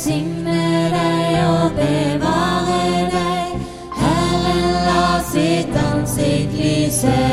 velsigne deg og bevare deg. Herren la sitt ansikt lyse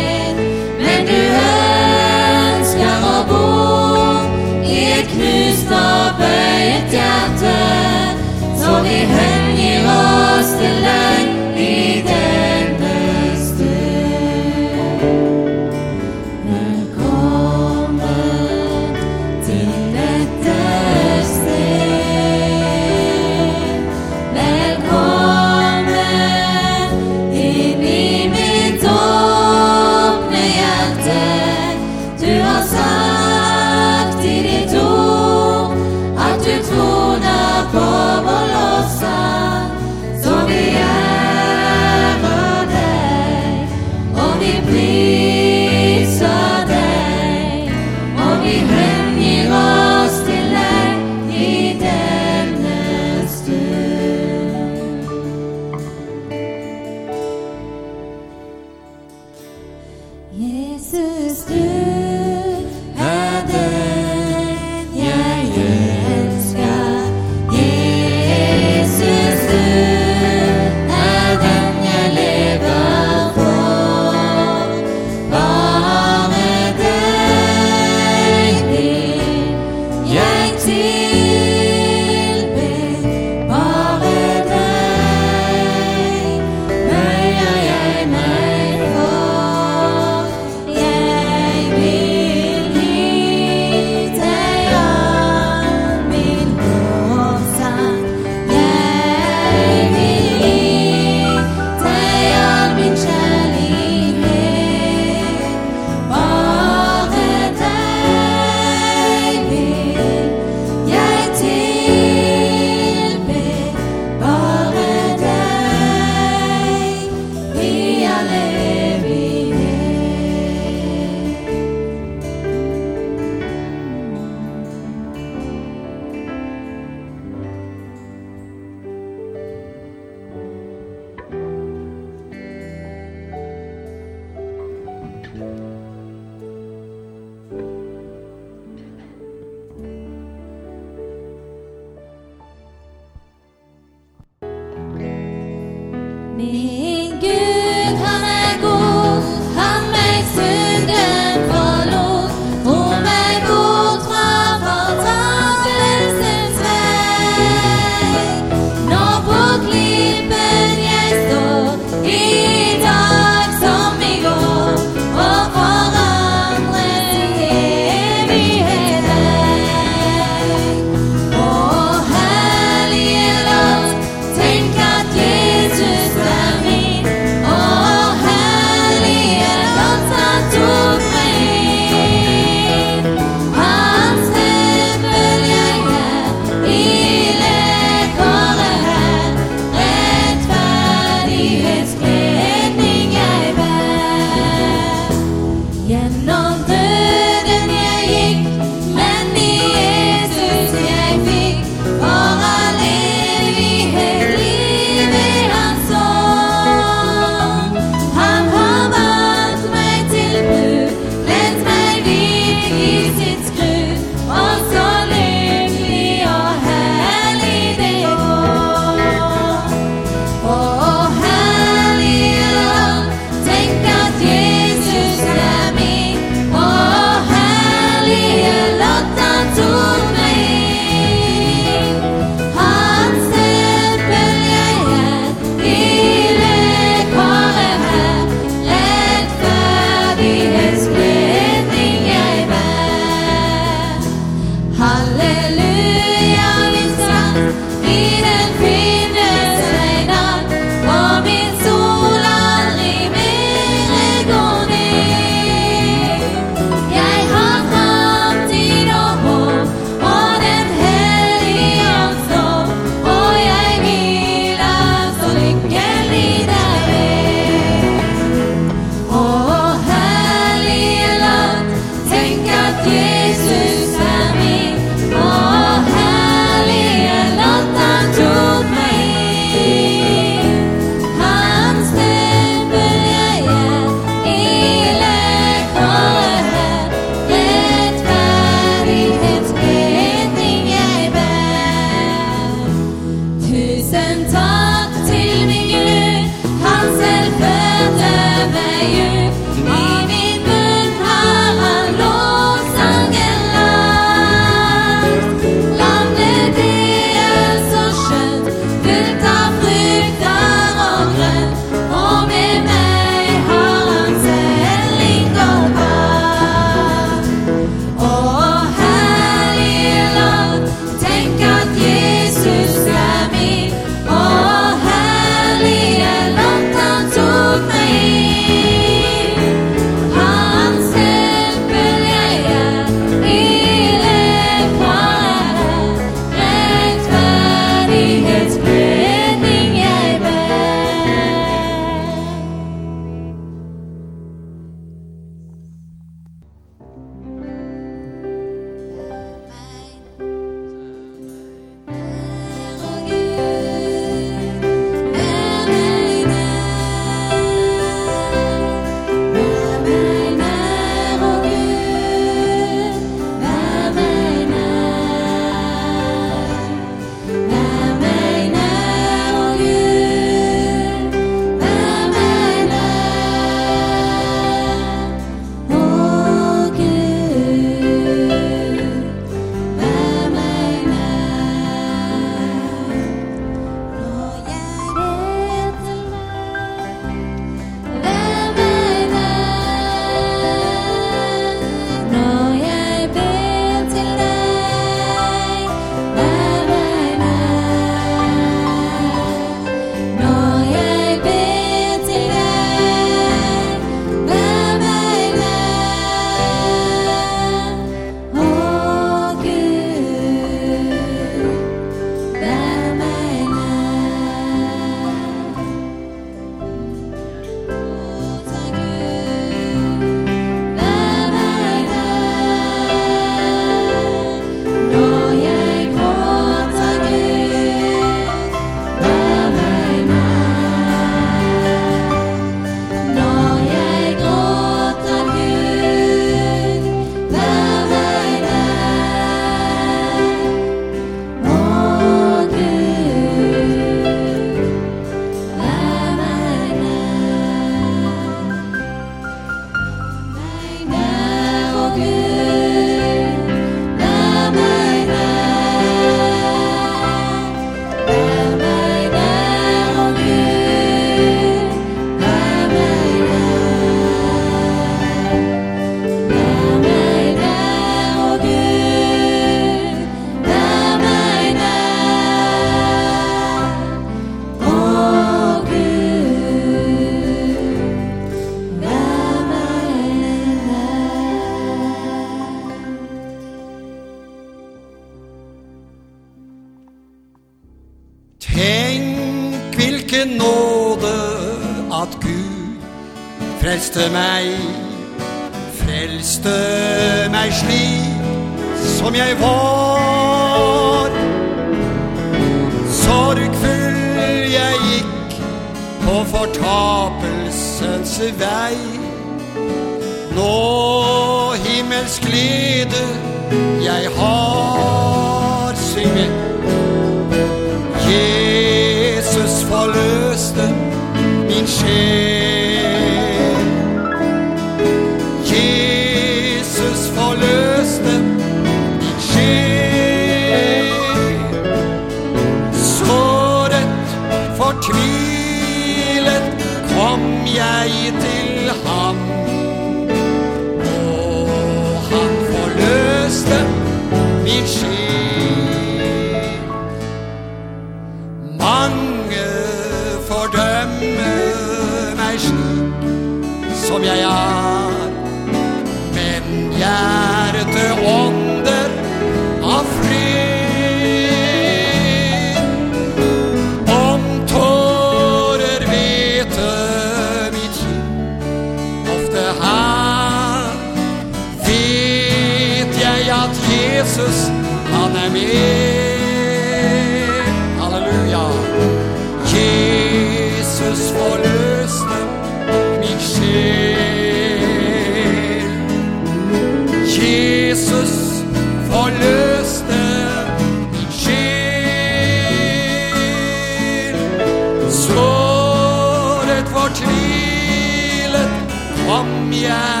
Yeah.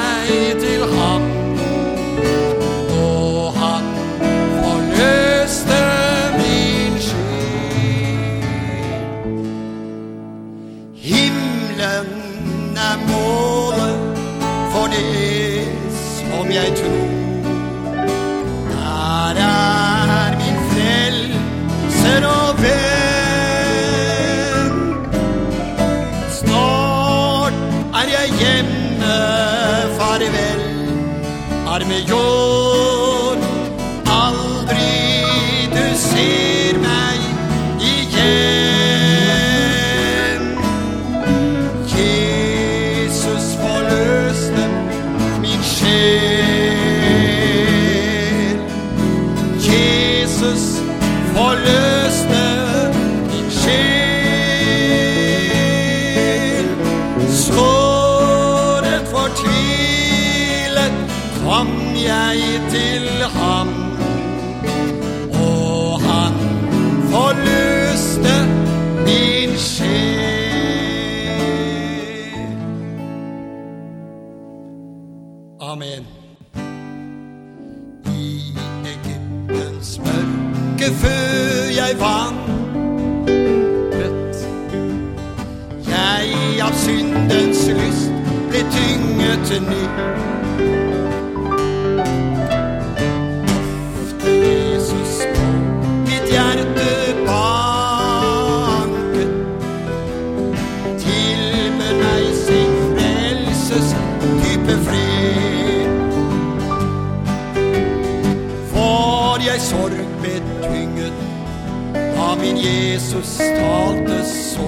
Jesus talte så.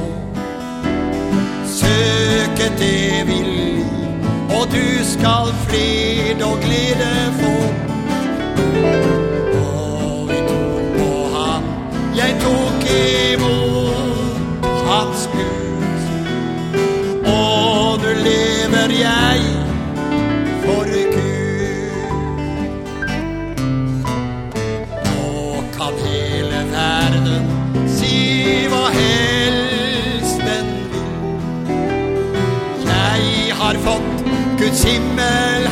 Søk et evig liv, og du skal fred og glede få. Og vi tok på ham, jeg tok imot hans Gud. Og du lever jeg Himmel.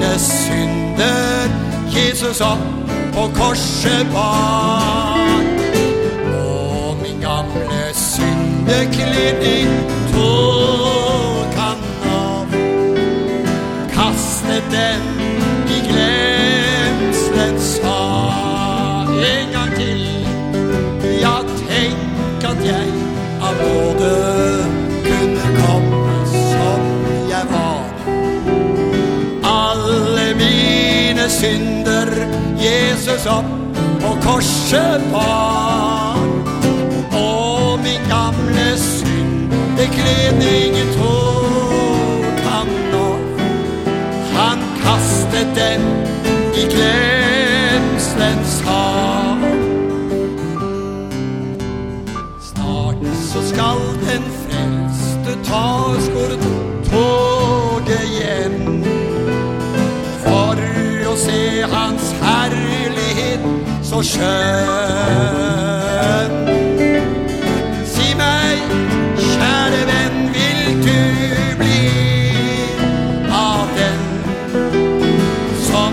mine synder Jesus opp på korset bar. Og min gamle syndekledning tok han av. Kastet den i glemselens hav. En gang til, ja, tenk at jeg er nåde Jesus opp på korset bar. Og min gamle synd, det gled ingen han nå. Han kastet den i glemselens hav. Snart så skal den frelste ta skåret skjønn. Si meg, kjære venn, vil du bli av den som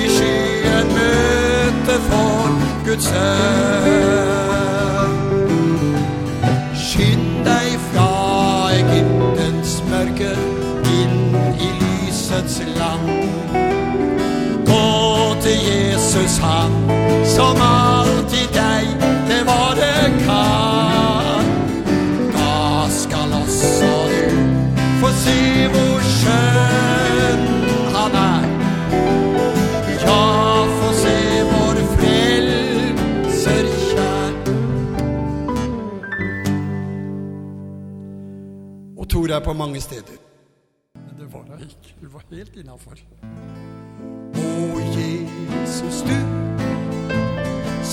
i skyen møter for Guds sønn? på mange steder. Men det var da ikke. Du var helt innafor. Å, Jesus, du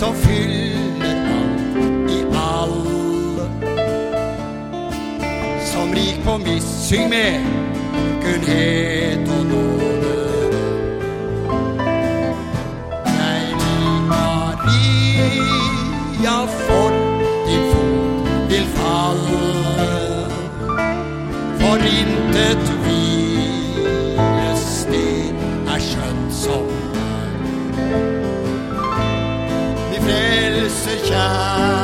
som fyller alt i alle. Som rik på missyng med kunnhet og nåd. som intet hvilested er skjønt som Vi frelser kjær.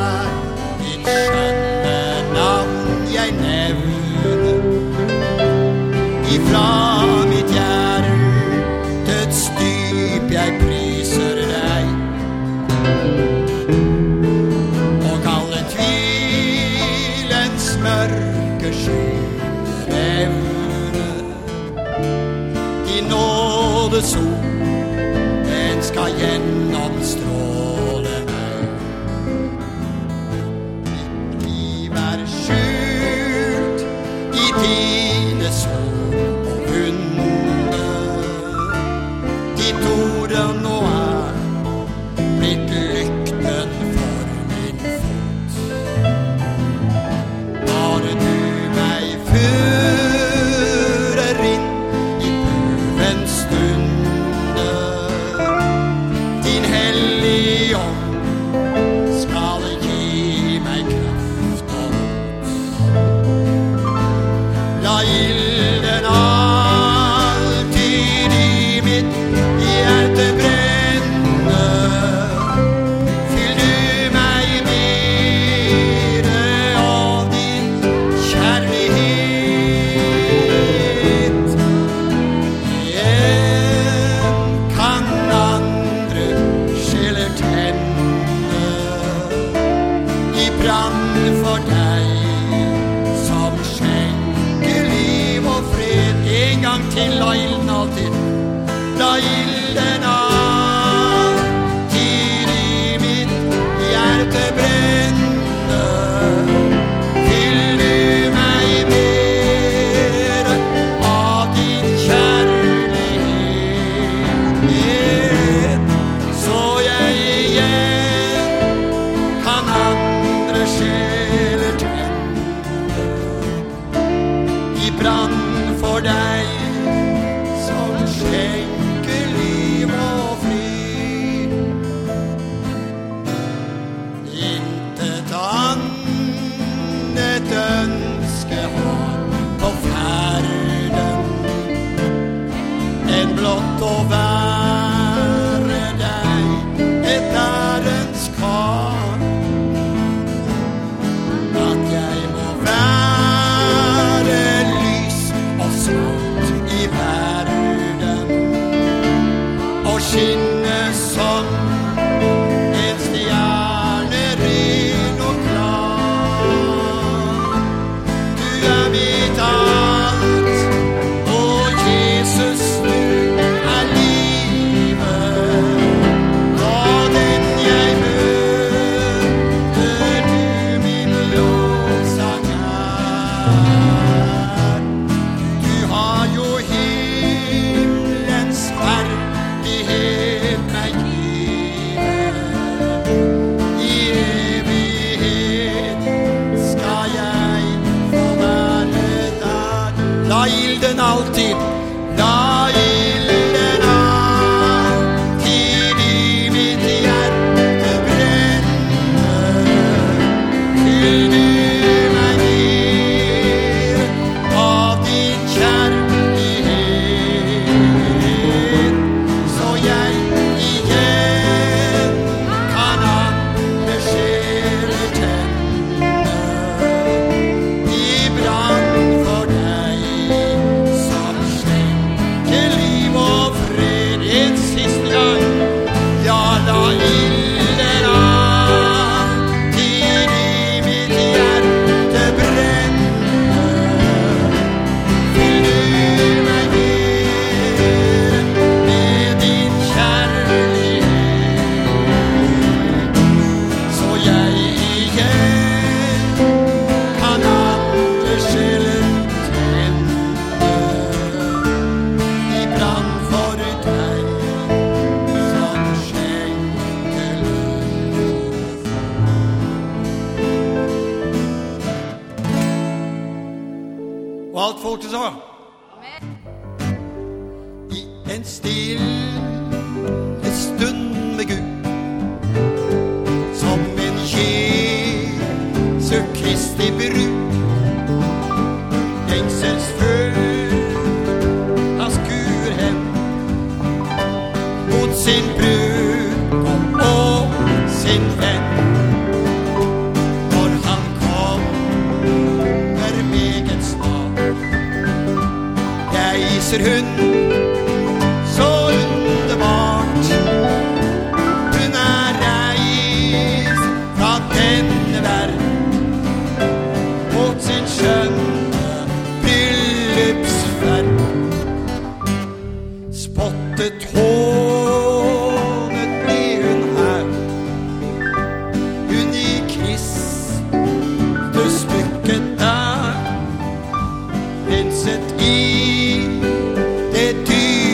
til den alltid.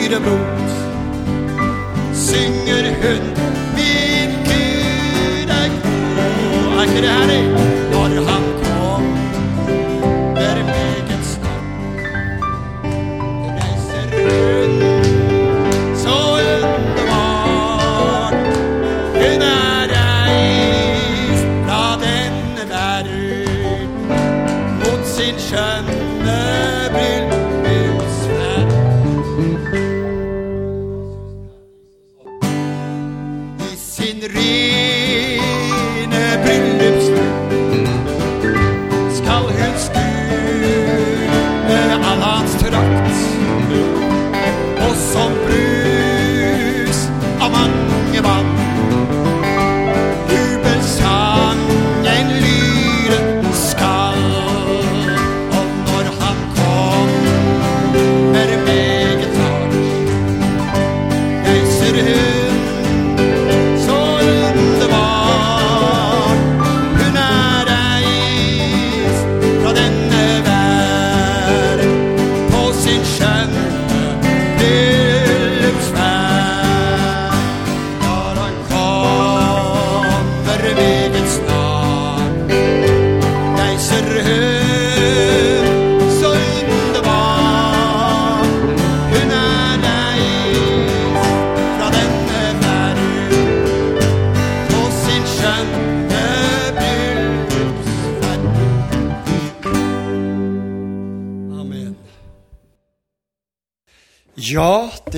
Dyre mot, Synger hun min Gud er god. Er ikke det herlig?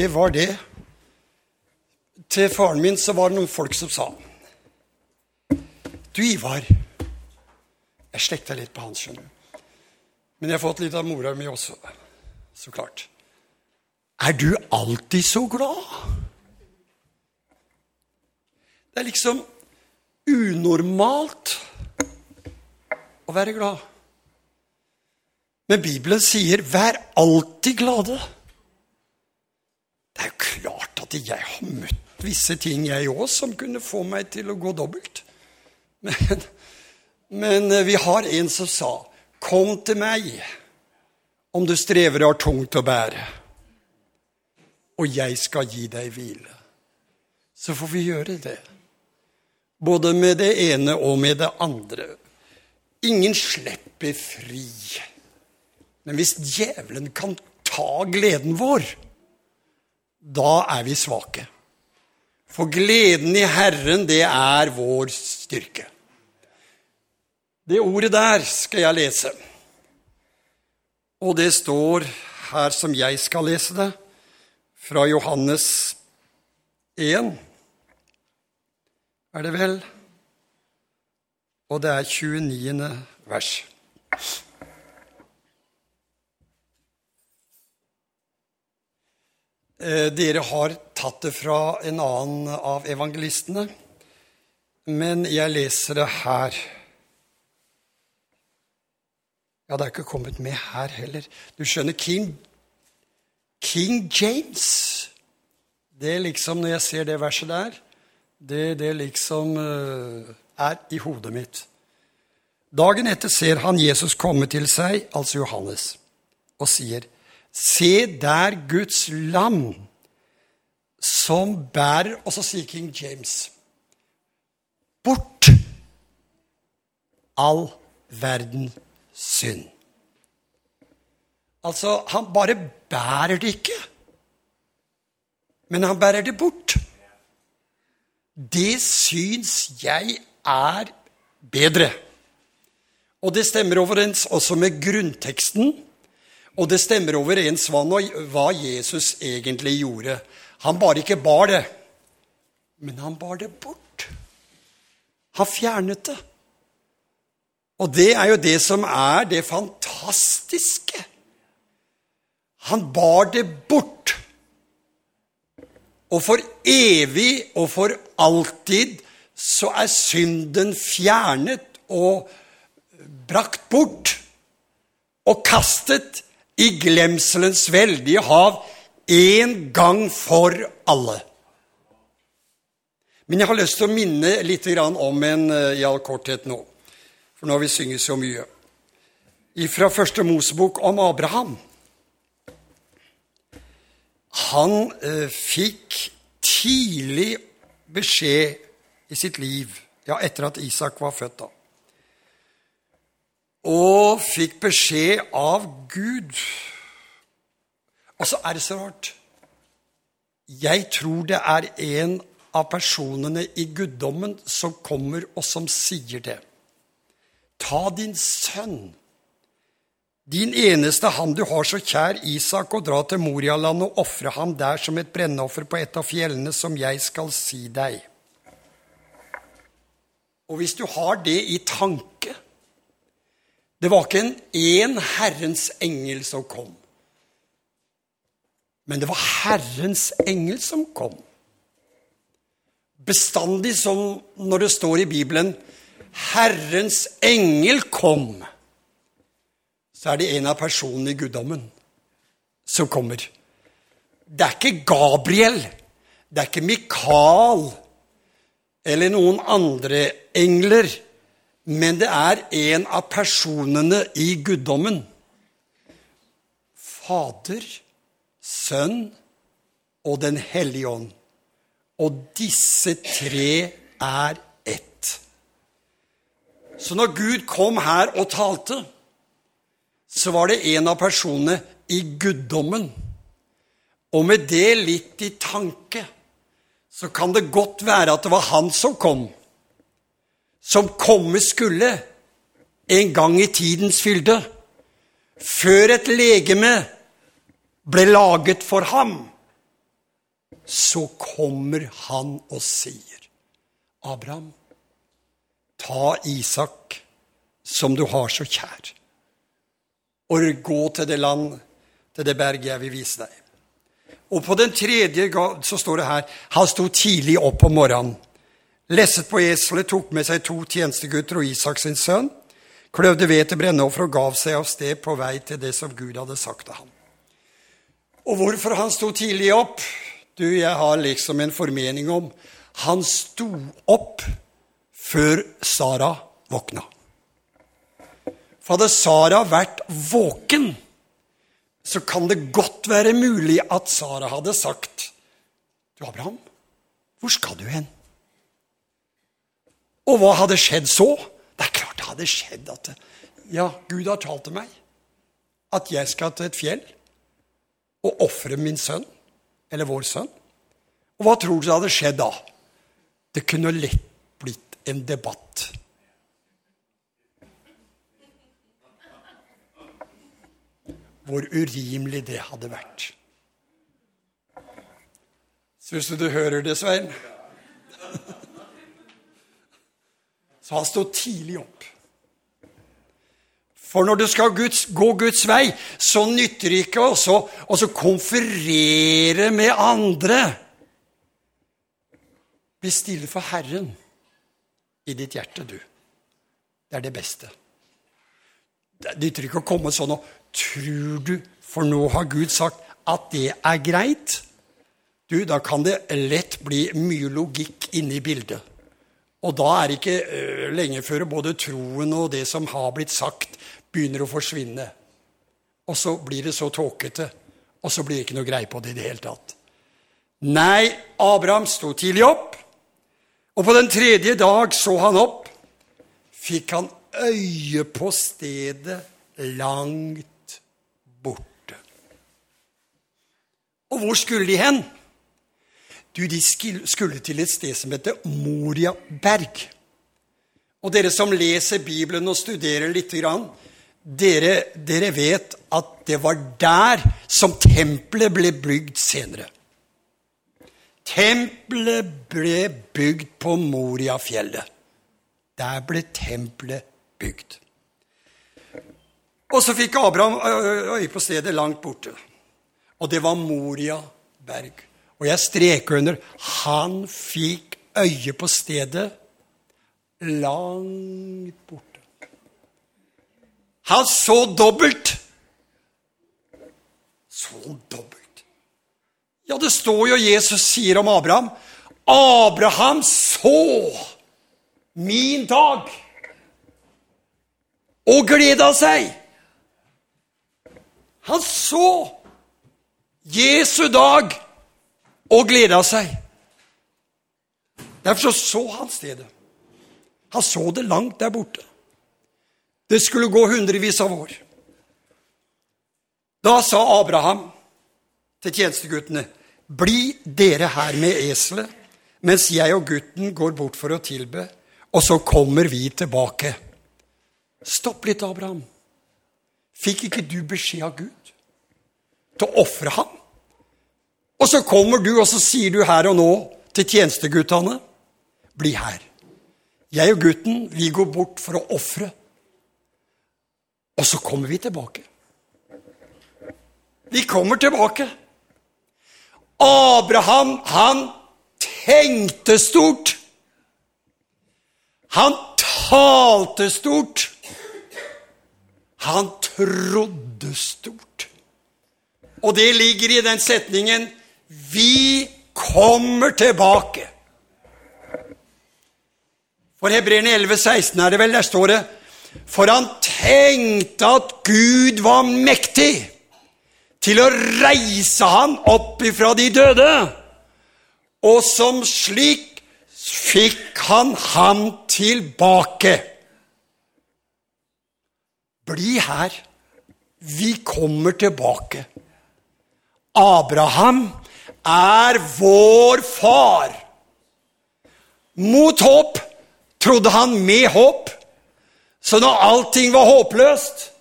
Det var det. Til faren min så var det noen folk som sa Du, Ivar Jeg slekta litt på han, skjønner du. Men jeg har fått litt av mora mi også, så klart. Er du alltid så glad? Det er liksom unormalt å være glad. Men Bibelen sier 'vær alltid glade'. Det er jo klart at jeg har møtt visse ting, jeg òg, som kunne få meg til å gå dobbelt. Men, men eh, vi har en som sa 'Kom til meg om du strever og har tungt å bære', og jeg skal gi deg hvile. Så får vi gjøre det. Både med det ene og med det andre. Ingen slipper fri. Men hvis djevelen kan ta gleden vår, da er vi svake. For gleden i Herren, det er vår styrke. Det ordet der skal jeg lese. Og det står her som jeg skal lese det, fra Johannes 1, er det vel? Og det er 29. vers. Dere har tatt det fra en annen av evangelistene, men jeg leser det her. Ja, det er ikke kommet med her heller. Du skjønner, King, King James Det er liksom, når jeg ser det verset der, det, det liksom eh, er i hodet mitt. Dagen etter ser han Jesus komme til seg, altså Johannes, og sier, Se der Guds lam som bærer Og så sier King James Bort all verden synd. Altså, han bare bærer det ikke. men han bærer det bort. Det syns jeg er bedre. Og det stemmer overens også med grunnteksten. Og det stemmer overens hva Jesus egentlig gjorde. Han bare ikke bar det, men han bar det bort. Han fjernet det. Og det er jo det som er det fantastiske. Han bar det bort. Og for evig og for alltid så er synden fjernet og brakt bort og kastet i glemselens veldige hav en gang for alle. Men jeg har lyst til å minne litt om en eh, i all korthet nå. For nå har vi synget så mye. Fra første Mosebok om Abraham. Han eh, fikk tidlig beskjed i sitt liv, ja, etter at Isak var født, da. Og fikk beskjed av Gud. Og så er det så rart. Jeg tror det er en av personene i guddommen som kommer, og som sier det. Ta din sønn din eneste han du har så kjær, Isak, og dra til Morialandet og ofre ham der som et brennoffer på et av fjellene som jeg skal si deg. Og hvis du har det i tanke Det var ikke en én Herrens engel som kom. Men det var Herrens engel som kom. Bestandig som når det står i Bibelen 'Herrens engel kom' så er det en av personene i guddommen som kommer. Det er ikke Gabriel, det er ikke Mikael eller noen andre engler, men det er en av personene i guddommen. Fader, Sønn og Den hellige ånd. Og disse tre er ett. Så når Gud kom her og talte, så var det en av personene i guddommen. Og med det litt i tanke så kan det godt være at det var han som kom. Som komme skulle en gang i tidens fylde. Før et legeme ble laget for ham, så kommer han og sier, Abraham, ta Isak, som du har så kjær og gå til det land, til det berget jeg vil vise deg. Og på den tredje så står det her han sto tidlig opp om morgenen. Lesset på eselet, tok med seg to tjenestegutter og Isak sin sønn, kløvde ved til brennoffer og gav seg av sted på vei til det som Gud hadde sagt til ham. Og hvorfor han sto tidlig opp? Du, jeg har liksom en formening om Han sto opp før Sara våkna. For hadde Sara vært våken, så kan det godt være mulig at Sara hadde sagt Du, Abraham, hvor skal du hen? Og hva hadde skjedd så? Det er klart det hadde skjedd at Ja, Gud har talt til meg at jeg skal til et fjell og ofre min sønn, eller vår sønn. Og hva tror du hadde skjedd da? Det kunne lett blitt en debatt hvor urimelig det hadde vært. Syns du du hører det, Svein? Så han sto tidlig opp. For når du skal Guds, gå Guds vei, så nytter det ikke å konferere med andre. Bli stille for Herren i ditt hjerte, du. Det er det beste. Det nytter ikke å komme sånn og Tror du, for nå har Gud sagt, at det er greit? Du, da kan det lett bli mye logikk inne i bildet. Og da er det ikke uh, lenge før både troen og det som har blitt sagt, begynner å forsvinne. Og så blir det så tåkete, og så blir det ikke noe greie på det i det hele tatt. Nei, Abraham sto tidlig opp, og på den tredje dag så han opp. Fikk han øye på stedet langt borte. Og hvor skulle de hen? Du, de skulle til et sted som heter Moria berg. Og dere som leser Bibelen og studerer litt, dere, dere vet at det var der som tempelet ble bygd senere. Tempelet ble bygd på Moriafjellet. Der ble tempelet bygd. Og så fikk Abraham øye på stedet langt borte. Og det var Moria berg. Og jeg streker under han fikk øye på stedet langt borte. Han så dobbelt. Så dobbelt. Ja, det står jo Jesus sier om Abraham. Abraham så min dag og gleda seg. Han så Jesu dag og gleda seg. Derfor så, så han stedet. Han så det langt der borte. Det skulle gå hundrevis av år. Da sa Abraham til tjenesteguttene, bli dere her med eselet, mens jeg og gutten går bort for å tilbe, og så kommer vi tilbake. Stopp litt, Abraham. Fikk ikke du beskjed av Gud til å ofre ham? Og så kommer du, og så sier du her og nå til tjenesteguttene, bli her. Jeg og gutten, vi går bort for å ofre. Og så kommer vi tilbake. Vi kommer tilbake. Abraham, han tenkte stort. Han talte stort. Han trodde stort. Og det ligger i den setningen 'Vi kommer tilbake'. For Hebreerne 11, 16 er det vel, der står det For han tenkte at Gud var mektig til å reise han opp ifra de døde, og som slik fikk han ham tilbake. Bli her. Vi kommer tilbake. Abraham er vår far. Mot håp trodde han med håp. Så når allting var håpløst,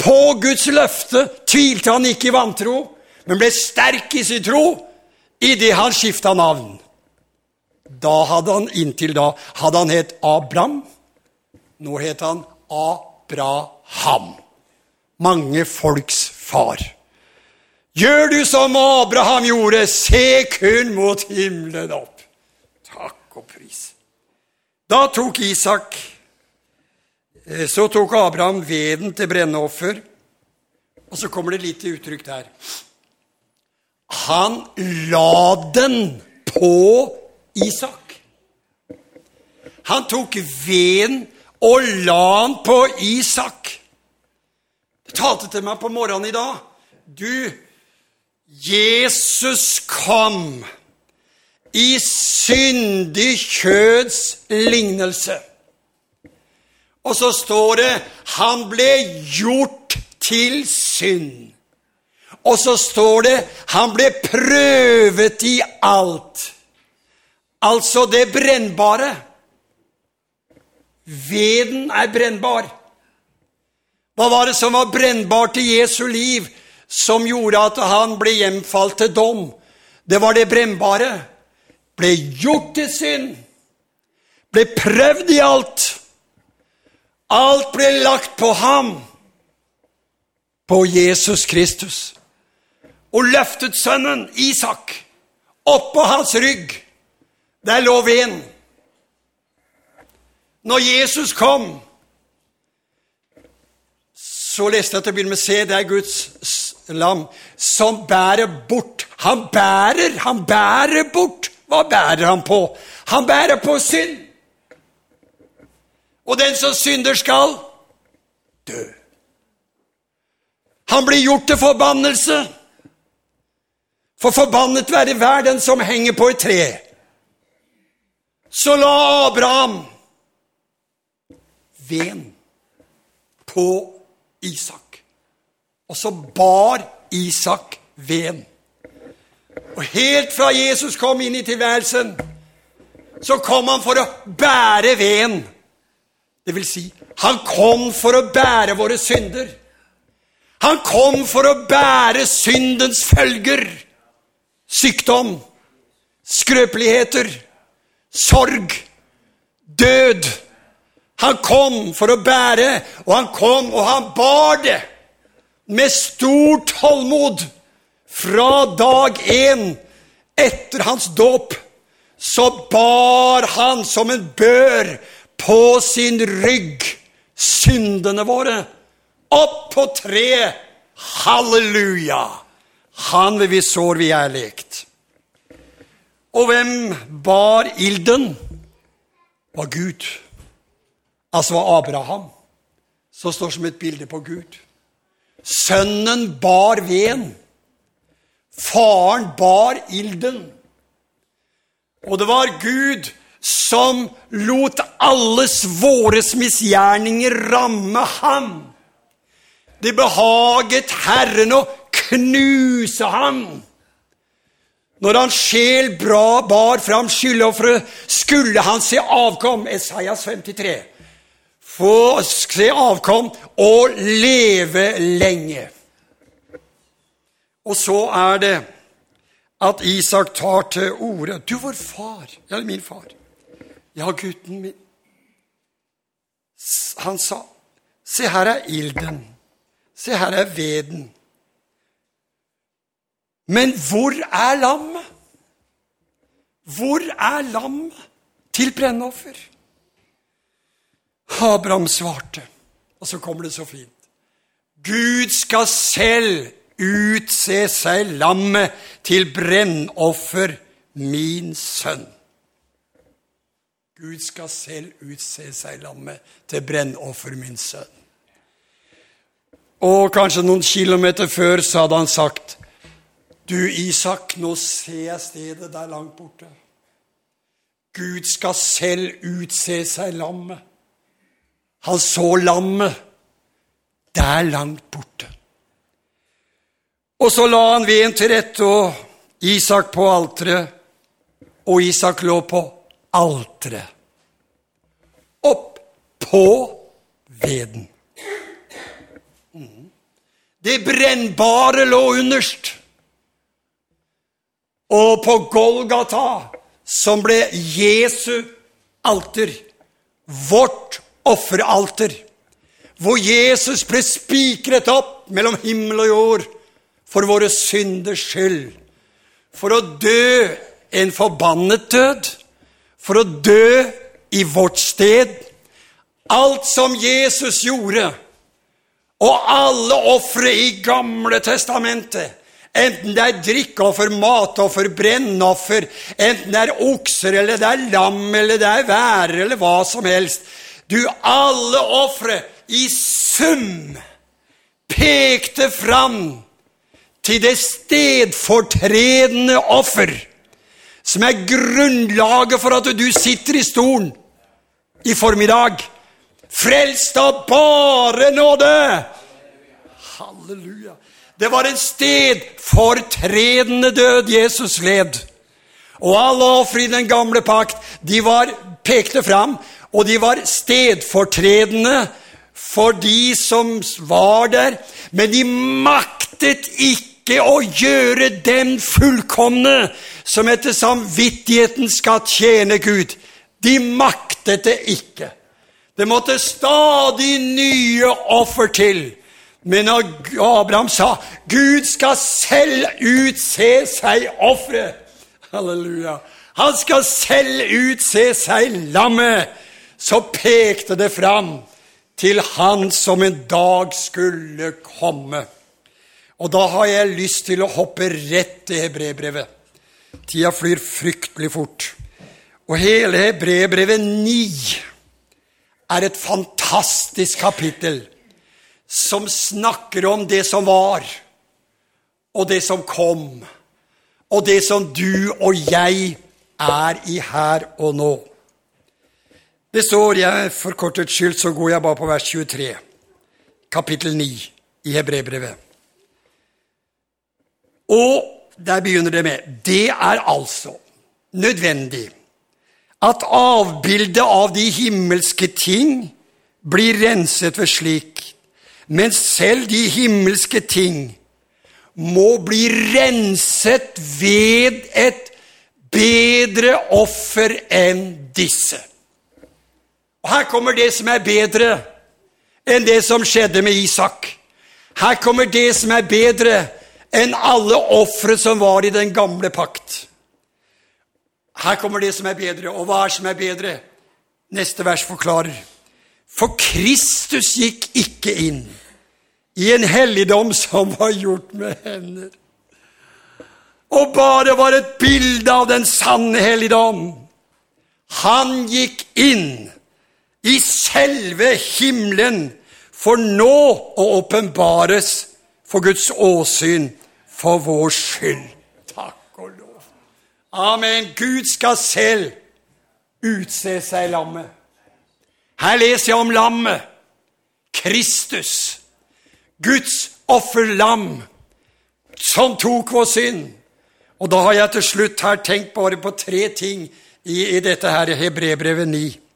på Guds løfte, tvilte han ikke i vantro, men ble sterk i sin tro idet han skifta navn. Da hadde han inntil da hadde han het Abram. Nå het han Abraham. Mange folks far. Gjør du som Abraham gjorde, se kun mot himmelen opp. Takk og pris. Da tok Isak eh, Så tok Abraham veden til brennoffer. Og så kommer det litt uttrykk der. Han la den på Isak. Han tok veden og la den på Isak. Det talte til meg på morgenen i dag. Du, Jesus kom i syndig kjøds lignelse. Og så står det han ble gjort til synd. Og så står det han ble prøvet i alt. Altså det brennbare. Veden er brennbar. Hva var det som var brennbart i Jesu liv, som gjorde at han ble hjemfalt til dom? Det var det brennbare. Ble gjort til synd. Ble prøvd i alt. Alt ble lagt på ham. På Jesus Kristus. Og løftet sønnen Isak oppå hans rygg. Der lå veden. Når Jesus kom, så leste jeg til å begynne med se, det er Guds lam som bærer bort. Han bærer, han bærer bort. Hva bærer han på? Han bærer på synd. Og den som synder, skal dø. Han blir gjort til forbannelse. For forbannet være hver den som henger på et tre. Så la Abraham veden på Isak. Og så bar Isak veden. Og helt fra Jesus kom inn i tilværelsen, så kom han for å bære veden. Det vil si, han kom for å bære våre synder. Han kom for å bære syndens følger. Sykdom, skrøpeligheter, sorg, død. Han kom for å bære, og han kom, og han bar det med stor tålmod fra dag én etter hans dåp. Så bar han som en bør på sin rygg syndene våre opp på treet. Halleluja! Han ved vi sår vi er lekt. Og hvem bar ilden? Var Gud. Altså var Abraham, som står som et bilde på Gud. Sønnen bar veden. Faren bar ilden. Og det var Gud som lot alles våres misgjerninger ramme ham. Det behaget Herren å knuse ham. Når hans sjel bra bar fram skyldofferet, skulle han se avkom. Esaias 53. Få se avkom og leve lenge. Og så er det at Isak tar til orde. Du, vår far Eller min far. Ja, gutten min. Han sa, se her er ilden. Se her er veden. Men hvor er lam? Hvor er lam til brennoffer? Abraham svarte, og så kommer det så fint. Gud skal selv utse seg lammet til brennoffer, min sønn. Gud skal selv utse seg lammet til brennoffer, min sønn. Og kanskje noen kilometer før så hadde han sagt Du, Isak, nå ser jeg stedet der langt borte. Gud skal selv utse seg lammet. Han så lammet der langt borte. Og så la han veden til rette og Isak på alteret, og Isak lå på alteret. Opp på veden. Det brennbare lå underst. Og på Golgata, som ble Jesu alter, vårt offeralter, hvor Jesus ble spikret opp mellom himmel og jord for våre synders skyld, for å dø en forbannet død, for å dø i vårt sted. Alt som Jesus gjorde, og alle ofre i Gamle testamentet, enten det er drikkeoffer, matoffer, brennoffer, enten det er okser, eller det er lam, eller det er værer, eller hva som helst Du, alle ofre i sum pekte fram til det stedfortredende offer, som er grunnlaget for at du sitter i stolen i formiddag. Frelst av bare nåde! Halleluja. Det var en stedfortredende død Jesus led. Og alle ofre i den gamle pakt, de var pekte fram, og de var stedfortredende for de som var der, men de maktet ikke å gjøre dem fullkomne som etter samvittigheten skal tjene Gud. De maktet det ikke. Det måtte stadig nye offer til. Men når Abraham sa 'Gud skal selv utse seg offeret' Halleluja. Han skal selv utse seg lammet. Så pekte det fram til han som en dag skulle komme. Og da har jeg lyst til å hoppe rett til hebreerbrevet. Tida flyr fryktelig fort. Og hele hebreerbrevet 9 er et fantastisk kapittel som snakker om det som var, og det som kom, og det som du og jeg er i her og nå. Det står jeg, For kortets skyld så går jeg bare på vers 23, kapittel 9 i Hebrebrevet. Og Der begynner det med Det er altså nødvendig at avbildet av de himmelske ting blir renset ved slik, mens selv de himmelske ting må bli renset ved et bedre offer enn disse. Og Her kommer det som er bedre enn det som skjedde med Isak. Her kommer det som er bedre enn alle ofre som var i den gamle pakt. Her kommer det som er bedre. Og hva er som er bedre? Neste vers forklarer. For Kristus gikk ikke inn i en helligdom som var gjort med hender, og bare var et bilde av den sanne helligdom. Han gikk inn i selve himmelen for nå å åpenbares for Guds åsyn for vår skyld. Takk og lov. Amen. Gud skal selv utse seg lammet. Her leser jeg om lammet. Kristus. Guds offerlam som tok vår synd. Og da har jeg til slutt her tenkt bare på tre ting i, i dette her Hebrebrevet 9.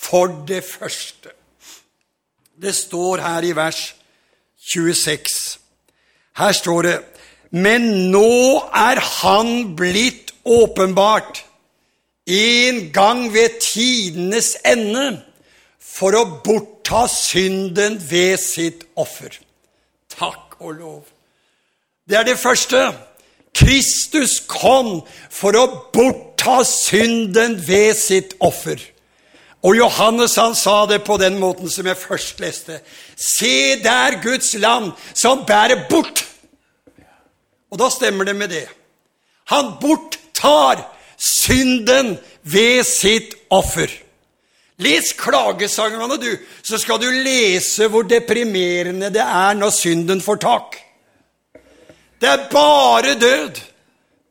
For det første Det står her i vers 26. Her står det Men nå er Han blitt åpenbart, en gang ved tidenes ende, for å bortta synden ved sitt offer. Takk og lov. Det er det første. Kristus kom for å bortta synden ved sitt offer. Og Johannes han sa det på den måten som jeg først leste. Se der Guds land som bærer bort. Og da stemmer det med det. Han borttar synden ved sitt offer. Les klagesangene, du, så skal du lese hvor deprimerende det er når synden får tak. Det er bare død.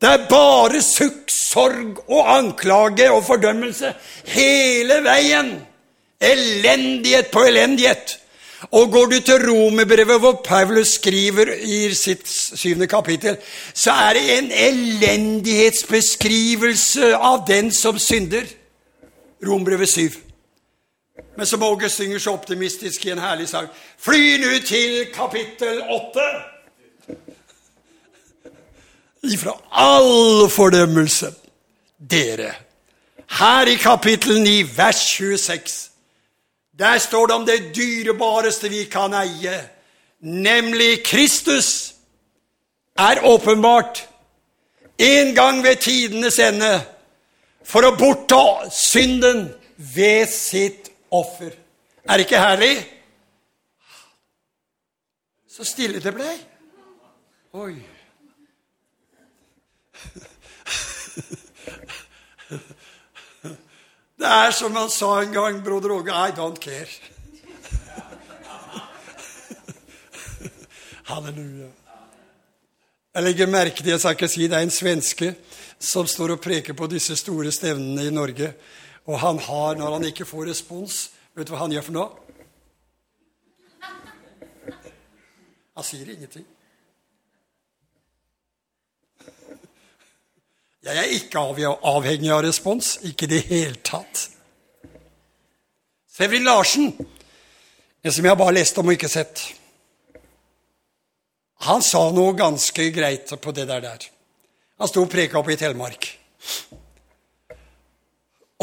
Det er bare sukk, sorg og anklage og fordømmelse hele veien. Elendighet på elendighet. Og går du til Romerbrevet, hvor Paulus skriver i sitt syvende kapittel, så er det en elendighetsbeskrivelse av den som synder. Romerbrevet 7. Men som Åge synger så optimistisk i en herlig sang Fly nu til kapittel 8! Ifra all fordømmelse, dere. Her i kapittel 9, vers 26, der står det om det dyrebareste vi kan eie, nemlig Kristus, er åpenbart en gang ved tidenes ende for å bortta synden ved sitt offer. Er det ikke herlig? Så stille det ble. Oi. Det er som han sa en gang, broder Åge I don't care. Halleluja. Jeg legger merke til, jeg skal ikke si det er en svenske som står og preker på disse store stevnene i Norge. Og han har, når han ikke får respons, vet du hva han gjør for noe? Han sier ingenting. Jeg er ikke avhengig av respons. Ikke i det hele tatt. Severin Larsen, en som jeg bare leste om og ikke sett, han sa noe ganske greit på det der. der. Han sto og preka oppe i Telemark.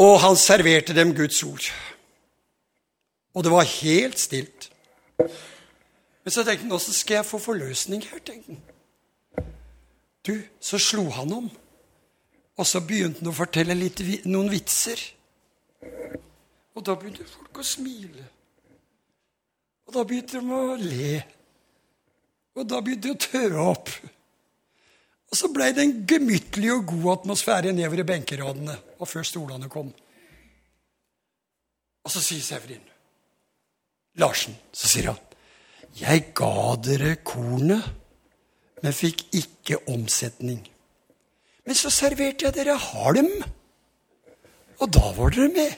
Og han serverte dem Guds ord. Og det var helt stilt. Men så tenkte han åssen skal jeg få forløsning her? tenkte han. Du, så slo han om. Og så begynte han å fortelle litt, noen vitser. Og da begynte folk å smile. Og da begynte de å le. Og da begynte de å tørre opp. Og så blei det en gemyttlig og god atmosfære nedover i benkeradene og før stolene kom. Og så sier Severin Larsen, så sier han, 'Jeg ga dere kornet, men fikk ikke omsetning.' Men så serverte jeg dere halm, og da var dere med.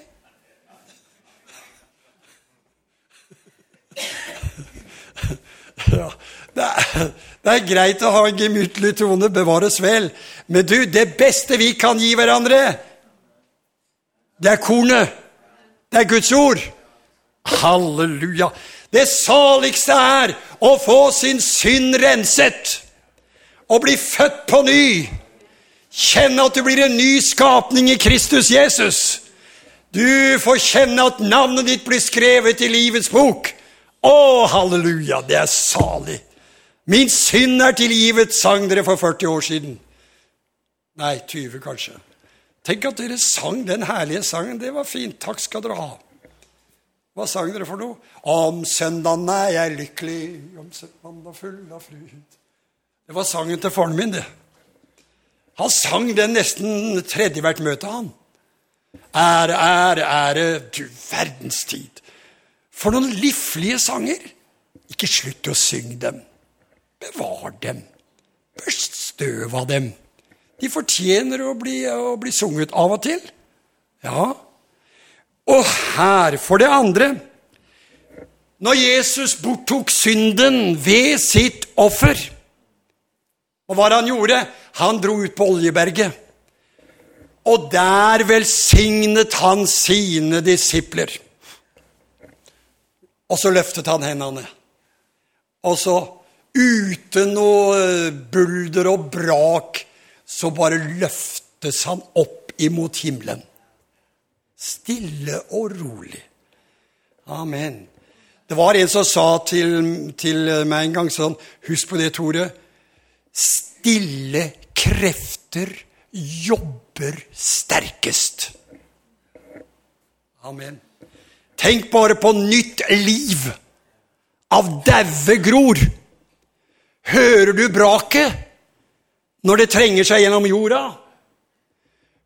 Ja, Det er, det er greit å ha en gemyttlig tone, bevares vel. Men du, det beste vi kan gi hverandre, det er kornet. Det er Guds ord. Halleluja. Det saligste er å få sin synd renset og bli født på ny. Kjenne at du blir en ny skapning i Kristus Jesus. Du får kjenne at navnet ditt blir skrevet i livets bok. Å, halleluja, det er salig. Min synd er tilgivet, sang dere for 40 år siden. Nei, 20 kanskje. Tenk at dere sang den herlige sangen. Det var fint. Takk skal dere ha. Hva sang dere for noe? Om søndagen er jeg lykkelig, om søndagen full av fryd. Det var sangen til faren min, det. Han sang den nesten tredje hvert møte, han. Ære, ære, ære, du verdens tid. For noen liflige sanger. Ikke slutt å synge dem. Bevar dem. Børst støv av dem. De fortjener å bli, å bli sunget av og til. Ja. Og her, for det andre Når Jesus borttok synden ved sitt offer Og hva han gjorde? Han dro ut på Oljeberget. Og der velsignet han sine disipler. Og så løftet han hendene. Og så uten noe bulder og brak, så bare løftes han opp imot himmelen. Stille og rolig. Amen. Det var en som sa til, til meg en gang sånn Husk på det, Tore. Stille krefter jobber sterkest. Amen. Tenk bare på nytt liv av daue gror. Hører du braket når det trenger seg gjennom jorda?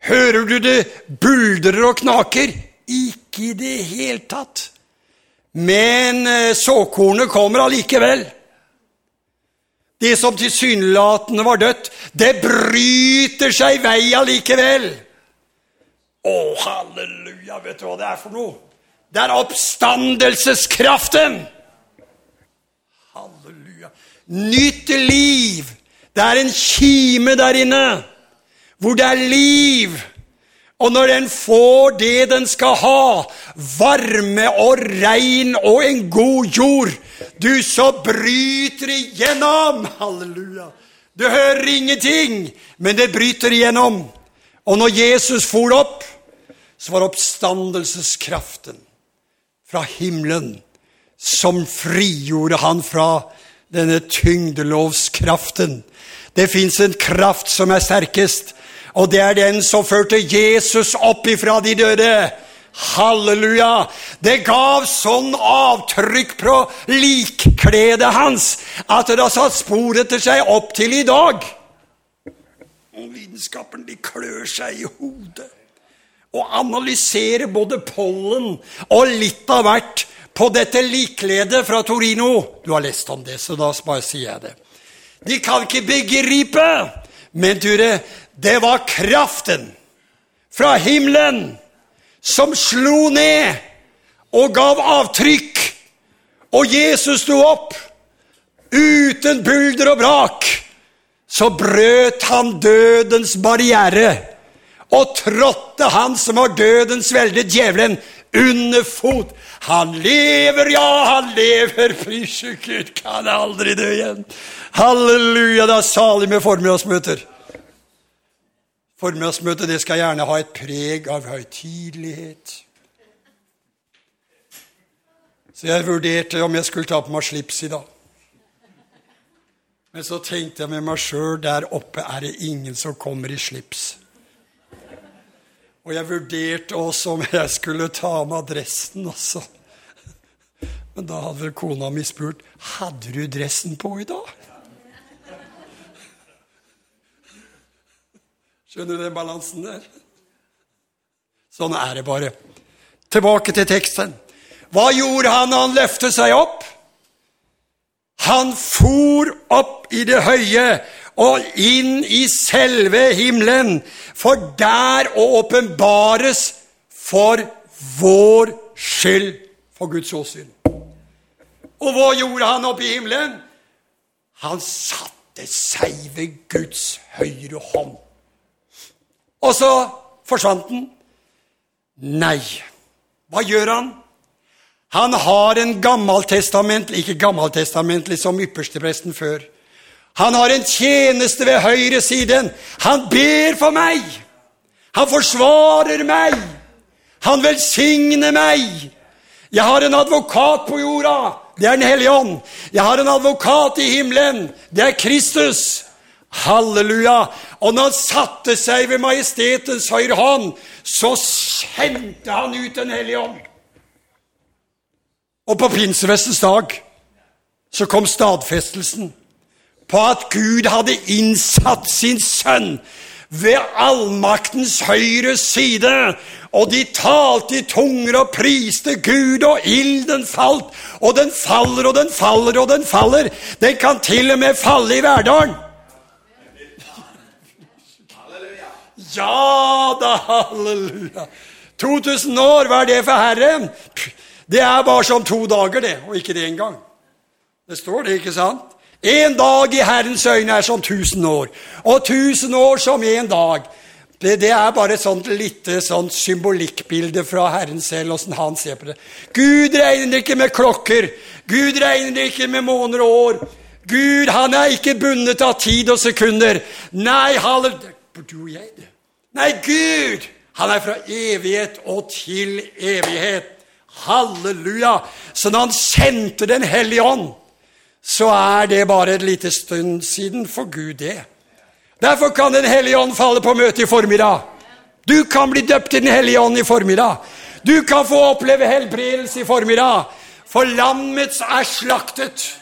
Hører du det buldrer og knaker? Ikke i det hele tatt. Men eh, såkornet kommer allikevel. Det som tilsynelatende var dødt, det bryter seg vei allikevel. Å, halleluja! Vet du hva det er for noe? Det er oppstandelseskraften! Halleluja. Nytt liv. Det er en kime der inne hvor det er liv. Og når den får det den skal ha, varme og regn og en god jord, du så bryter igjennom. Halleluja. Du hører ingenting, men det bryter igjennom. Og når Jesus for opp, så var oppstandelseskraften fra himmelen som frigjorde han fra denne tyngdelovskraften. Det fins en kraft som er sterkest, og det er den som førte Jesus opp ifra de døde. Halleluja! Det gav sånn avtrykk på likkledet hans at det har satt spor etter seg opp til i dag. Og vitenskapen de klør seg i hodet og analyserer både pollen og litt av hvert på dette likkledet fra Torino. Du har lest om det, så da bare sier jeg det. De kan ikke begripe, men dere, det var kraften fra himmelen som slo ned og gav avtrykk. Og Jesus sto opp uten bulder og brak. Så brøt han dødens barriere og trådte han som var dødens velde, djevelen, under fot. Han lever, ja, han lever. Gud, kan aldri dø igjen. Halleluja, det er salig med formiddagsmøter. Formiddagsmøtet det skal gjerne ha et preg av høytidelighet. Så jeg vurderte om jeg skulle ta på meg slips i dag. Men så tenkte jeg med meg sjøl der oppe er det ingen som kommer i slips. Og jeg vurderte også om jeg skulle ta av meg dressen også. Men da hadde vel kona mi spurt hadde du dressen på i dag. Skjønner du den balansen der? Sånn er det bare. Tilbake til teksten. Hva gjorde han da han løftet seg opp? Han for opp i det høye og inn i selve himmelen, for der å åpenbares for vår skyld for Guds åsyn. Og hva gjorde han oppe i himmelen? Han satte seg ved Guds høyre hånd. Og så forsvant den. Nei. Hva gjør han? Han har en gammeltestamentlig, ikke gammeltestamentlig som ypperstepresten før. Han har en tjeneste ved høyre siden. Han ber for meg. Han forsvarer meg. Han velsigner meg. Jeg har en advokat på jorda. Det er Den hellige ånd. Jeg har en advokat i himmelen. Det er Kristus. Halleluja! Og når han satte seg ved majestetens høyre hånd, så sendte han ut Den hellige ånd. Og på pinsefestens dag så kom stadfestelsen på at Gud hadde innsatt sin sønn ved allmaktens høyre side. Og de talte i tunger og priste Gud, og ilden falt. Og den faller og den faller og den faller. Den kan til og med falle i Verdalen. Ja da, halleluja. 2000 år, hva er det for Herren? Det er bare som to dager, det, og ikke det engang. Det står det, ikke sant? En dag i Herrens øyne er som tusen år, og tusen år som en dag. Det, det er bare et sånt lite sånt symbolikkbilde fra Herren selv, åssen han ser på det. Gud regner ikke med klokker. Gud regner ikke med måneder og år. Gud han er ikke bundet av tid og sekunder. Nei, du og jeg, det. Nei, Gud han er fra evighet og til evighet. Halleluja! Så når han sendte Den hellige ånd så er det bare et lite stund siden for Gud, det. Derfor kan Den hellige ånd falle på møtet i formiddag. Du kan bli døpt i Den hellige ånd i formiddag. Du kan få oppleve helbredelse i formiddag. For lammets er slaktet.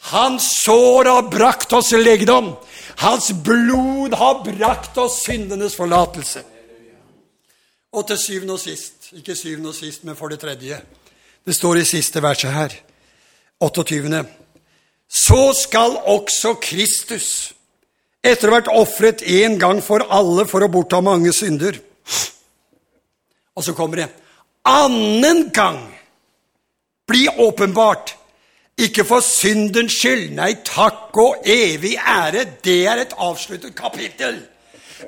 Hans sår har brakt oss legedom. Hans blod har brakt oss syndenes forlatelse. Og til syvende og sist, ikke syvende og sist, men for det tredje Det står i siste verset her, 28 så skal også Kristus, etter å ha vært ofret én gang for alle for å bortta mange synder Og så kommer det annen gang bli åpenbart, ikke for syndens skyld, nei, takk og evig ære, det er et avsluttet kapittel.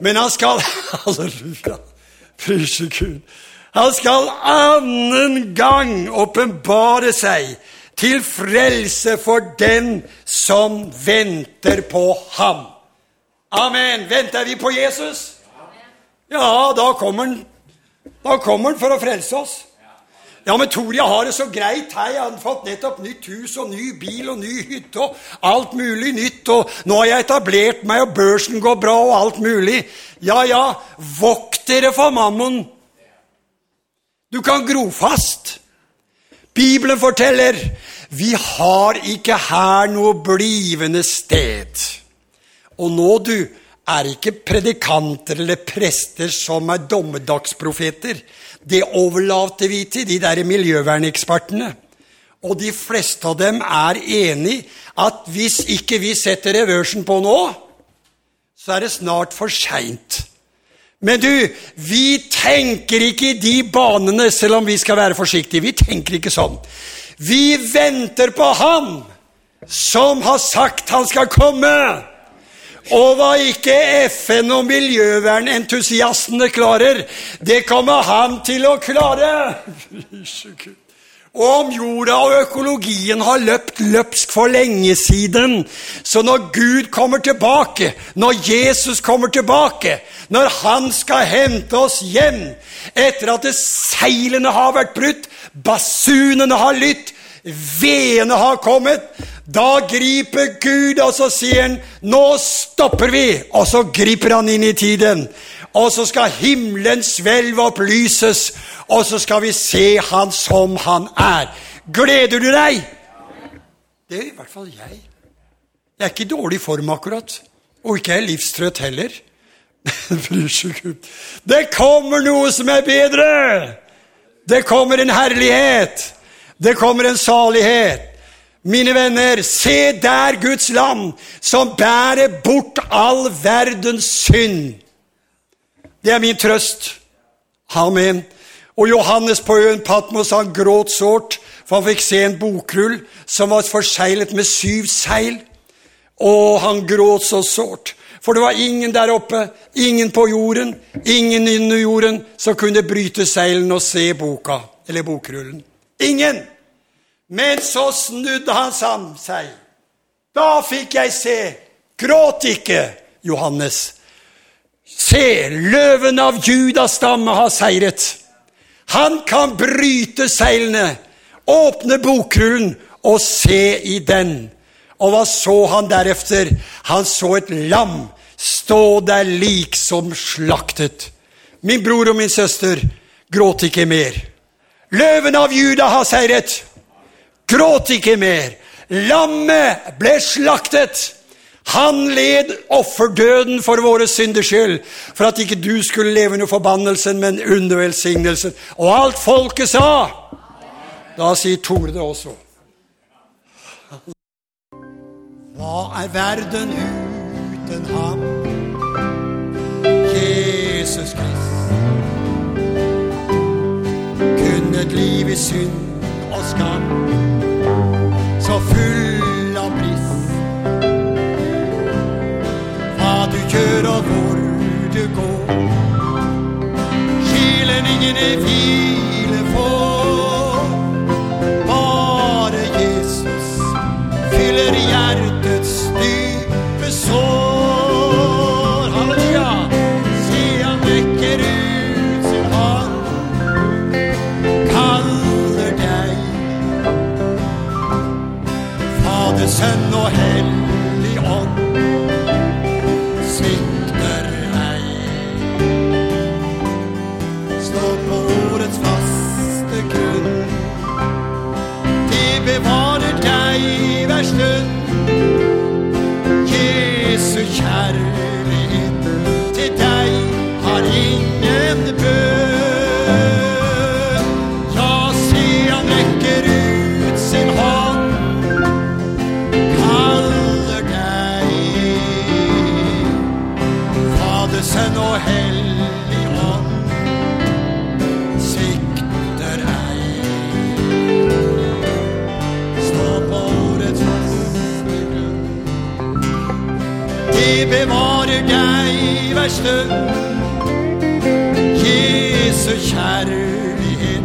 Men han skal Halleluja, prise Gud. Han skal annen gang åpenbare seg til frelse for den som venter på ham. Amen. Venter vi på Jesus? Ja, da kommer han, da kommer han for å frelse oss. Ja, men Tor, jeg har det så greit her. Jeg har fått nettopp nytt hus og ny bil og ny hytte og alt mulig nytt. Og nå har jeg etablert meg, og børsen går bra og alt mulig. Ja, ja, vokt dere for mammon. Du kan gro fast. Bibelen forteller vi har ikke her noe blivende sted. Og nå, du, er ikke predikanter eller prester som er dommedagsprofeter. Det overlater vi til de der miljøvernekspertene. Og de fleste av dem er enig at hvis ikke vi setter reversen på nå, så er det snart for seint. Men du, vi tenker ikke i de banene, selv om vi skal være forsiktige. Vi tenker ikke sånn. Vi venter på Han som har sagt han skal komme. Og hva ikke FN og miljøvernentusiastene klarer, det kommer han til å klare. Og om jorda og økologien har løpt løpsk for lenge siden. Så når Gud kommer tilbake, når Jesus kommer tilbake, når han skal hente oss hjem etter at seilene har vært brutt, basunene har lytt, vedene har kommet. Da griper Gud, og så sier han 'Nå stopper vi', og så griper han inn i tiden. Og så skal himmelens hvelv opplyses, og så skal vi se Han som Han er. Gleder du deg? Det er i hvert fall jeg. Jeg er ikke i dårlig form akkurat, og ikke er jeg livstrøtt heller. Det kommer noe som er bedre! Det kommer en herlighet! Det kommer en salighet. Mine venner, se der Guds land som bærer bort all verdens synd. Det er min trøst. Amen. Og Johannes på øen Patmos han gråt sårt, for han fikk se en bokrull som var forseglet med syv seil. Og han gråt så sårt. For det var ingen der oppe, ingen på jorden, ingen under jorden, som kunne bryte seilene og se boka, eller bokrullen. Ingen! Men så snudde han seg. Da fikk jeg se. Gråt ikke, Johannes. Se, løven av Judas stamme har seiret. Han kan bryte seilene, åpne bokrullen og se i den. Og hva så han derefter? Han så et lam stå der liksom slaktet. Min bror og min søster, gråt ikke mer. Løven av Juda har seiret. Gråt ikke mer. Lammet ble slaktet. Han led offerdøden for våre synders skyld, for at ikke du skulle leve under forbannelsen, men under velsignelsen. Og alt folket sa Da sier Tore det også. Hva er verden uten ham? Jesus Krist. Kun et liv i synd skam, så full av briss. Hva du gjør og hvor du går, sjelen ingen hvile får. Bare Jesus fyller hjertets stund. Jesu kjærlighet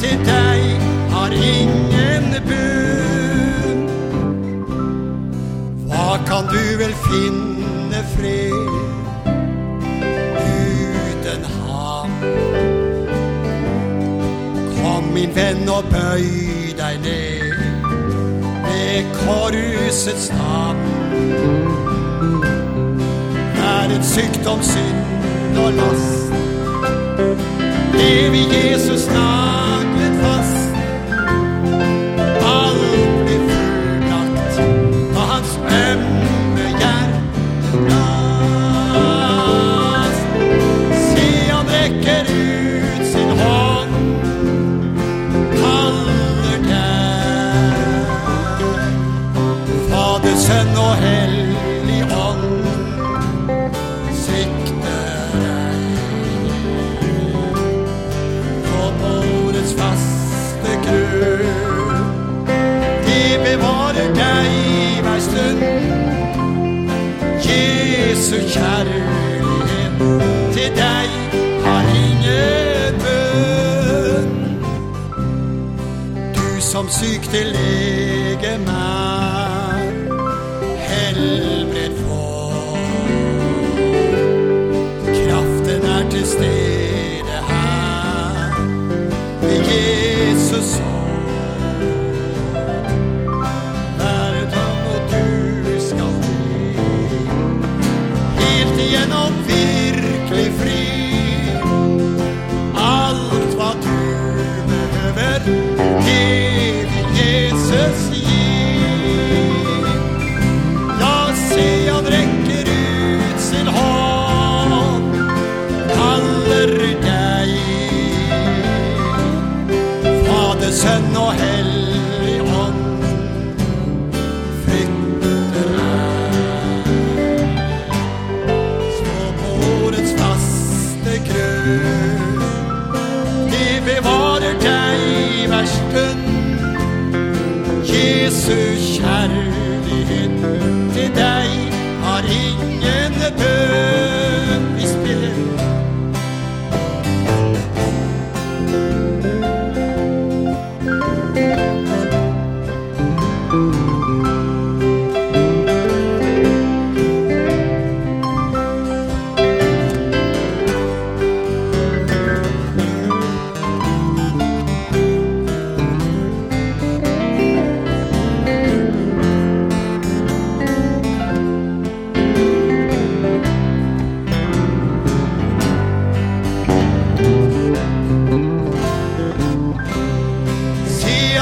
til deg har ingen bunn. Hva kan du vel finne fred uten ham? Kom, min venn, og bøy deg ned ved korsets navn. Et sykdom, synd og last. Evig Jesus naglet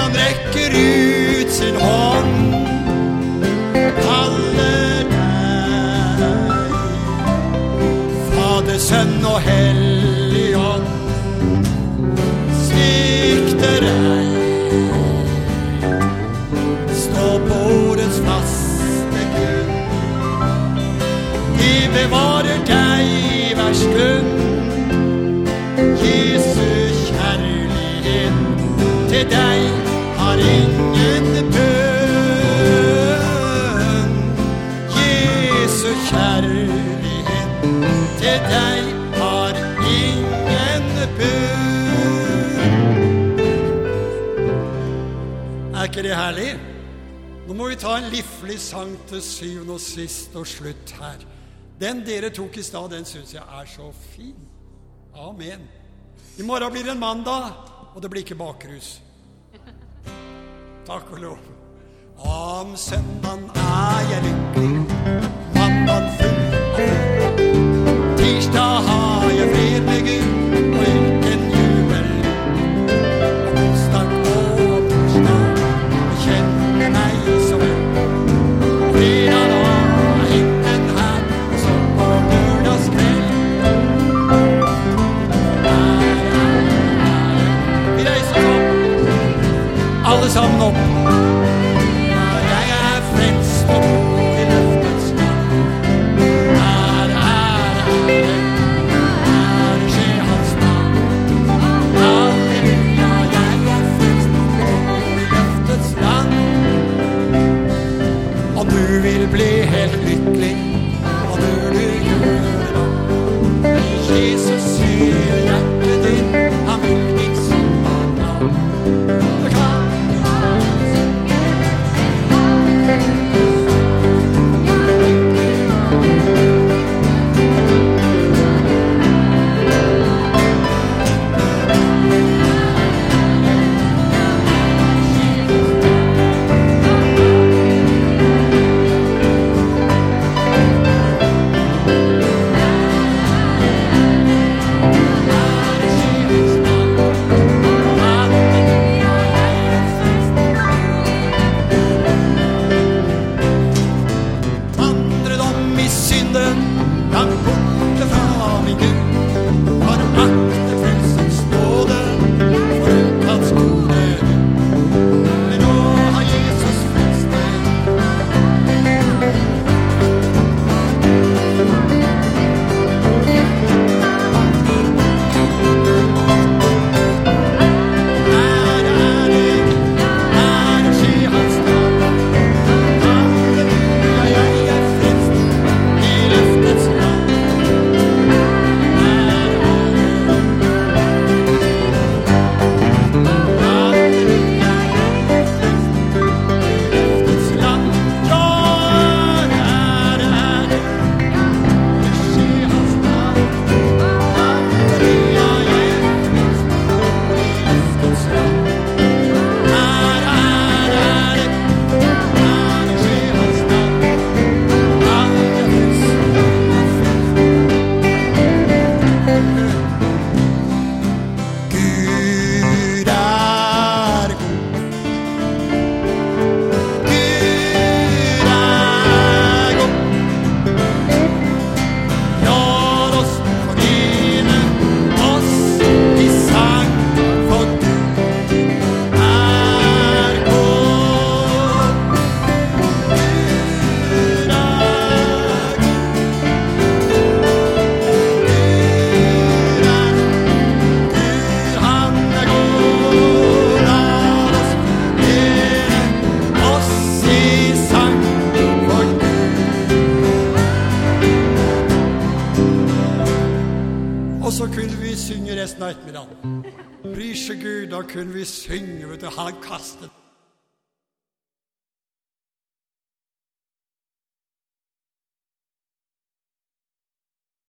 han rekker ut. vi ta en liflig sang til syvende og sist og slutt her. Den dere tok i stad, den syns jeg er så fin. Amen. I morgen blir det en mandag, og det blir ikke bakrus. Takk og lov. Om søndagen er jeg lykkelig, mandagen full av. Tirsdag har